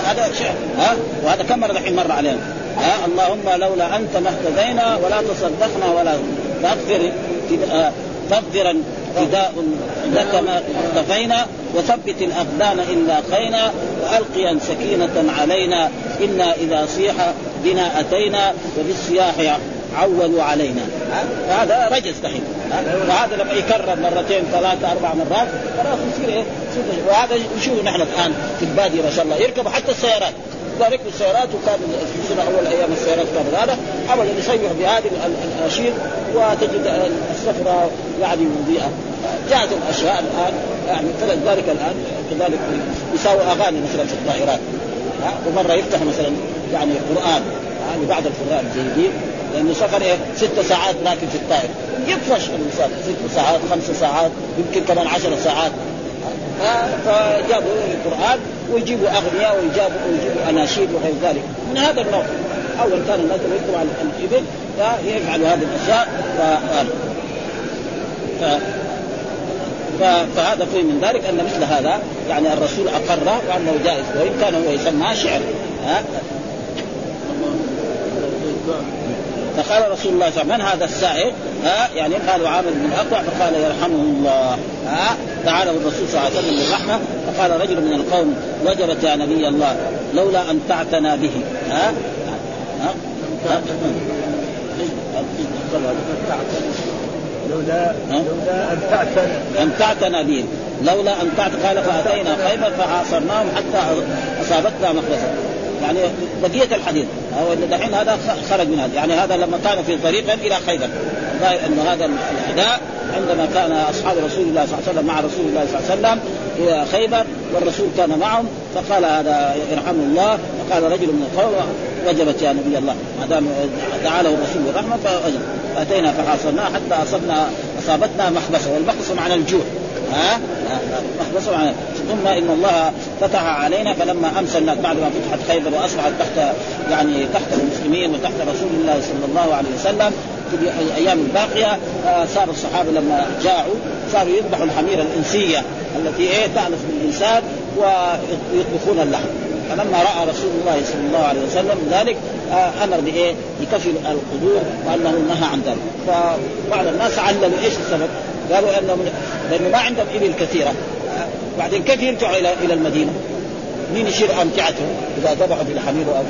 هذا شيء ها؟ وهذا كم مرة الحين مر علينا؟ ها؟ اللهم لولا أنت ما اهتدينا ولا تصدقنا ولا فاغفر تغفرا فداء لك ما اختفينا وثبت الأقدام إن لاقينا والقيا سكينة علينا إنا إذا صيح بنا أتينا وبالصياح عولوا علينا. هذا رجز دحين. وهذا لما يكرر مرتين ثلاثة أربع مرات خلاص يصير إيه؟ وهذا نشوفه نحن الآن في البادية ما شاء الله؟ يركبوا حتى السيارات. ركبوا السيارات وكان في السنة أول أيام السيارات كان هذا. أبدا يصيح بهذه الأناشيد وتجد السفرة يعني مضيئة. جاءت الأشياء الآن يعني فلذلك الآن كذلك يساووا أغاني مثلا في الطائرات. ومرة يفتح مثلا يعني قرآن لبعض القراء الجيدين لأنه سفر إيه ست ساعات راكب في الطائر. يطفش الإنسان ست ساعات خمس ساعات يمكن كمان عشر ساعات. فجابوا القرآن ويجيبوا أغنياء ويجابوا ويجيبوا أناشيد وغير ذلك. من هذا النوع. أول كان الناس يكتبوا على الإبل فيفعلوا هذه الأشياء ف... فهذا فيه من ذلك أن مثل هذا يعني الرسول اقره وأنه جائز وإن كان هو يسمى شعر. ها؟ فقال رسول الله صلى الله عليه وسلم من هذا السائل؟ ها يعني قالوا عامر بن الاقوع فقال يرحمه الله. ها دعا له الرسول صلى الله عليه وسلم بالرحمة فقال رجل من القوم وجبت يا نبي الله لولا امتعتنا به. ها ها, ها؟ لولا لولا امتعتنا امتعتنا به. لولا امتعت قال فأتينا خيبر فعاصرناهم حتى أصابتنا مخلصه يعني بقية الحديث. هو دحين هذا خرج من هذا. يعني هذا لما كان في طريق إلى خيبر. ظاهر أن هذا الحداء عندما كان أصحاب رسول الله صلى الله عليه وسلم مع رسول الله صلى الله عليه وسلم إلى خيبر والرسول كان معهم فقال هذا يرحمه الله. فقال رجل من القوم وجبت يا نبي الله. ما دام دعا له الرسول بالرحمة فوجب. فأتينا فحاصرناه حتى أصبنا أصابتنا محبسه والمحبسه معنى الجوع. ها؟ محبسه معنى ثم إن الله فتح علينا فلما امسى الناس بعد ما فتحت خيبر وأصبحت تحت يعني تحت المسلمين وتحت رسول الله صلى الله عليه وسلم في الأيام الباقيه صار الصحابة لما جاءوا صاروا يذبحوا الحميره الإنسية التي إيه تأنس بالإنسان ويطبخون اللحم فلما رأى رسول الله صلى الله عليه وسلم ذلك أمر بإيه؟ بكفي القدور وأنه نهى عن ذلك فبعض الناس عللوا إيش السبب؟ قالوا انهم لأنه ما عندهم إبل كثيرة بعدين كيف يرجعوا إلى إلى المدينة؟ مين يشير امتعتهم إذا ذبحوا في الحمير أو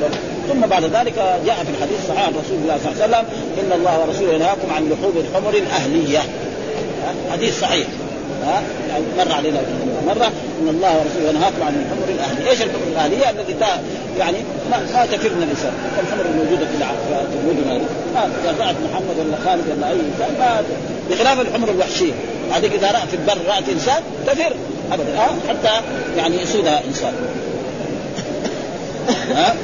ثم بعد ذلك جاء في الحديث الصحيح عن رسول الله صلى الله عليه وسلم إن الله ورسوله ينهاكم عن لحوم الحمر الاهليه حديث صحيح. ها؟ يعني مر علينا مرة. إن الله ورسوله ينهاكم عن الحمر الاهليه، إيش الحمر الأهلية؟ التي يعني ما, ما من الإنسان، الحمر الموجوده في المدن هذه، إذا رأت محمد ولا خالد ولا أي إنسان ما بخلاف الحمر الوحشيه، هذيك إذا رأت في البر رأت إنسان تفر. أبدا. ها حتى يعني يسودها إنسان. ها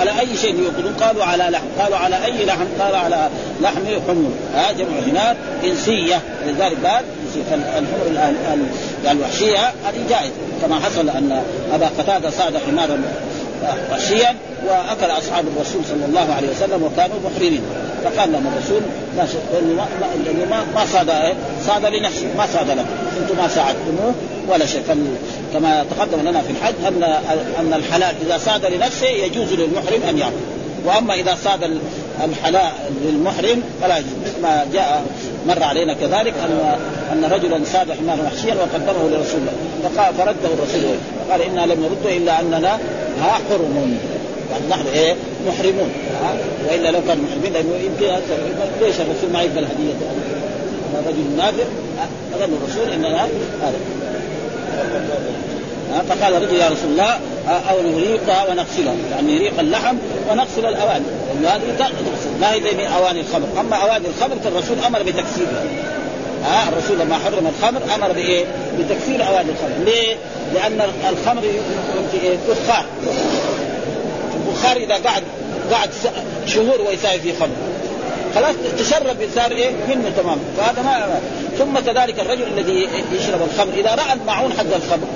على أي شيء يوقدون. قالوا على لحم. قالوا على أي لحم؟ قال على لحم حمر ها جمع هناك إنسية. لذلك قال فالحمر الوحشيه هذه جائز كما حصل أن أبا قتادة صاد حمارا وحشيا وأكل أصحاب الرسول صلى الله عليه وسلم وكانوا محرمين. فقال لهم الرسول لا شيء لأنه ما ما صاد صاد لنفسه ما صاد لكم. أنتم ما ساعدتموه ولا شيء كما تقدم لنا في الحج ان أن الحلال إذا صاد لنفسه يجوز للمحرم أن يعمل وأما إذا صاد الحلال للمحرم فلا يجوز. ما جاء مر علينا كذلك ان أن رجلا صاد حمارا وحشيا وقدمه لرسول الله. فقال فرده الرسول قال إنا لم نرده إلا أننا ها حرم. نحن إيه؟ محرمون. وإلا لو كان محرمين لأنه يمكن ليش الرسول ما يقبل هديه رجل نافع قال الرسول اننا هذا. فقال رجل يا رسول الله أو نريقها ونغسلها يعني نريق اللحم ونغسل الأواني. هذه تغسل. ما هي زي أواني الخمر. أما أواني الخمر فالرسول أمر بتكسيرها ها الرسول لما حرم الخمر أمر بإيه؟ بتكسير أواني الخمر، ليه؟ لأن الخمر في إيه؟ بخار البخار إذا قعد قعد شهور ويساوي في خمر. خلاص تشرب صار إيه؟ منه تمام فهذا ما ثم كذلك الرجل الذي يشرب الخمر إذا رأى المعون حق الخمر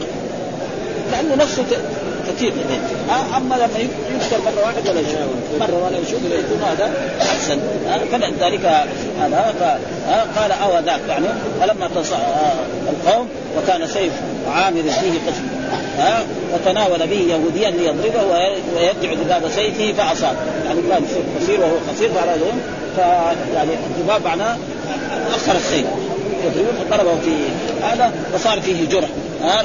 كانه نفسه كثير آه أما لما يذكر مرة واحدة ولا يشوف مرة ولا يشوف يكون هذا أحسن. آه فلذلك هذا. قال أو ذاك يعني؟ فلما القوم وكان سيف عامر فيه قسم. ها وتناول به يهوديا ليضربه ويرجع ذباب سيفه فأصاب. يعني كان قصير وهو قصير فاراد فيعني الذباب معناه أخر السيف يضربه فضربه في هذا وصار فيه جرح. ها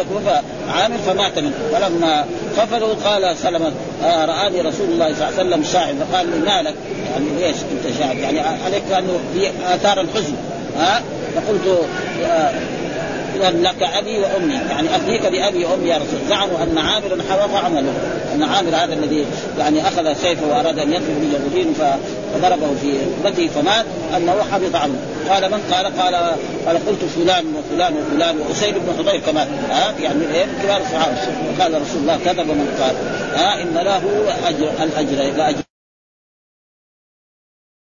عامر فمات منه. فلما خفلوا قال سلمة آه رآني رسول الله صلى الله عليه وسلم شاعر فقال لي ما لك؟ يعني ليش أنت شاعر يعني عليك كانه في آثار الحزن. ها فقلت آه لك أبي وأمي. يعني افديك بأبي وأمي يا رسول. زعموا أن عامرا حبط عمله. أن عامر هذا الذي يعني أخذ سيفه وأراد أن يضرب باليهودين فضربه في ركبته فمات أنه حبط عمله قال من قال؟ قال قال قلت فلان وفلان وفلان وأسيد بن حضير كمان ها؟ يعني إيه؟ كبار الصحابة. قال رسول الله كذب من قال. ها؟ إن له اجر الاجر لا اجر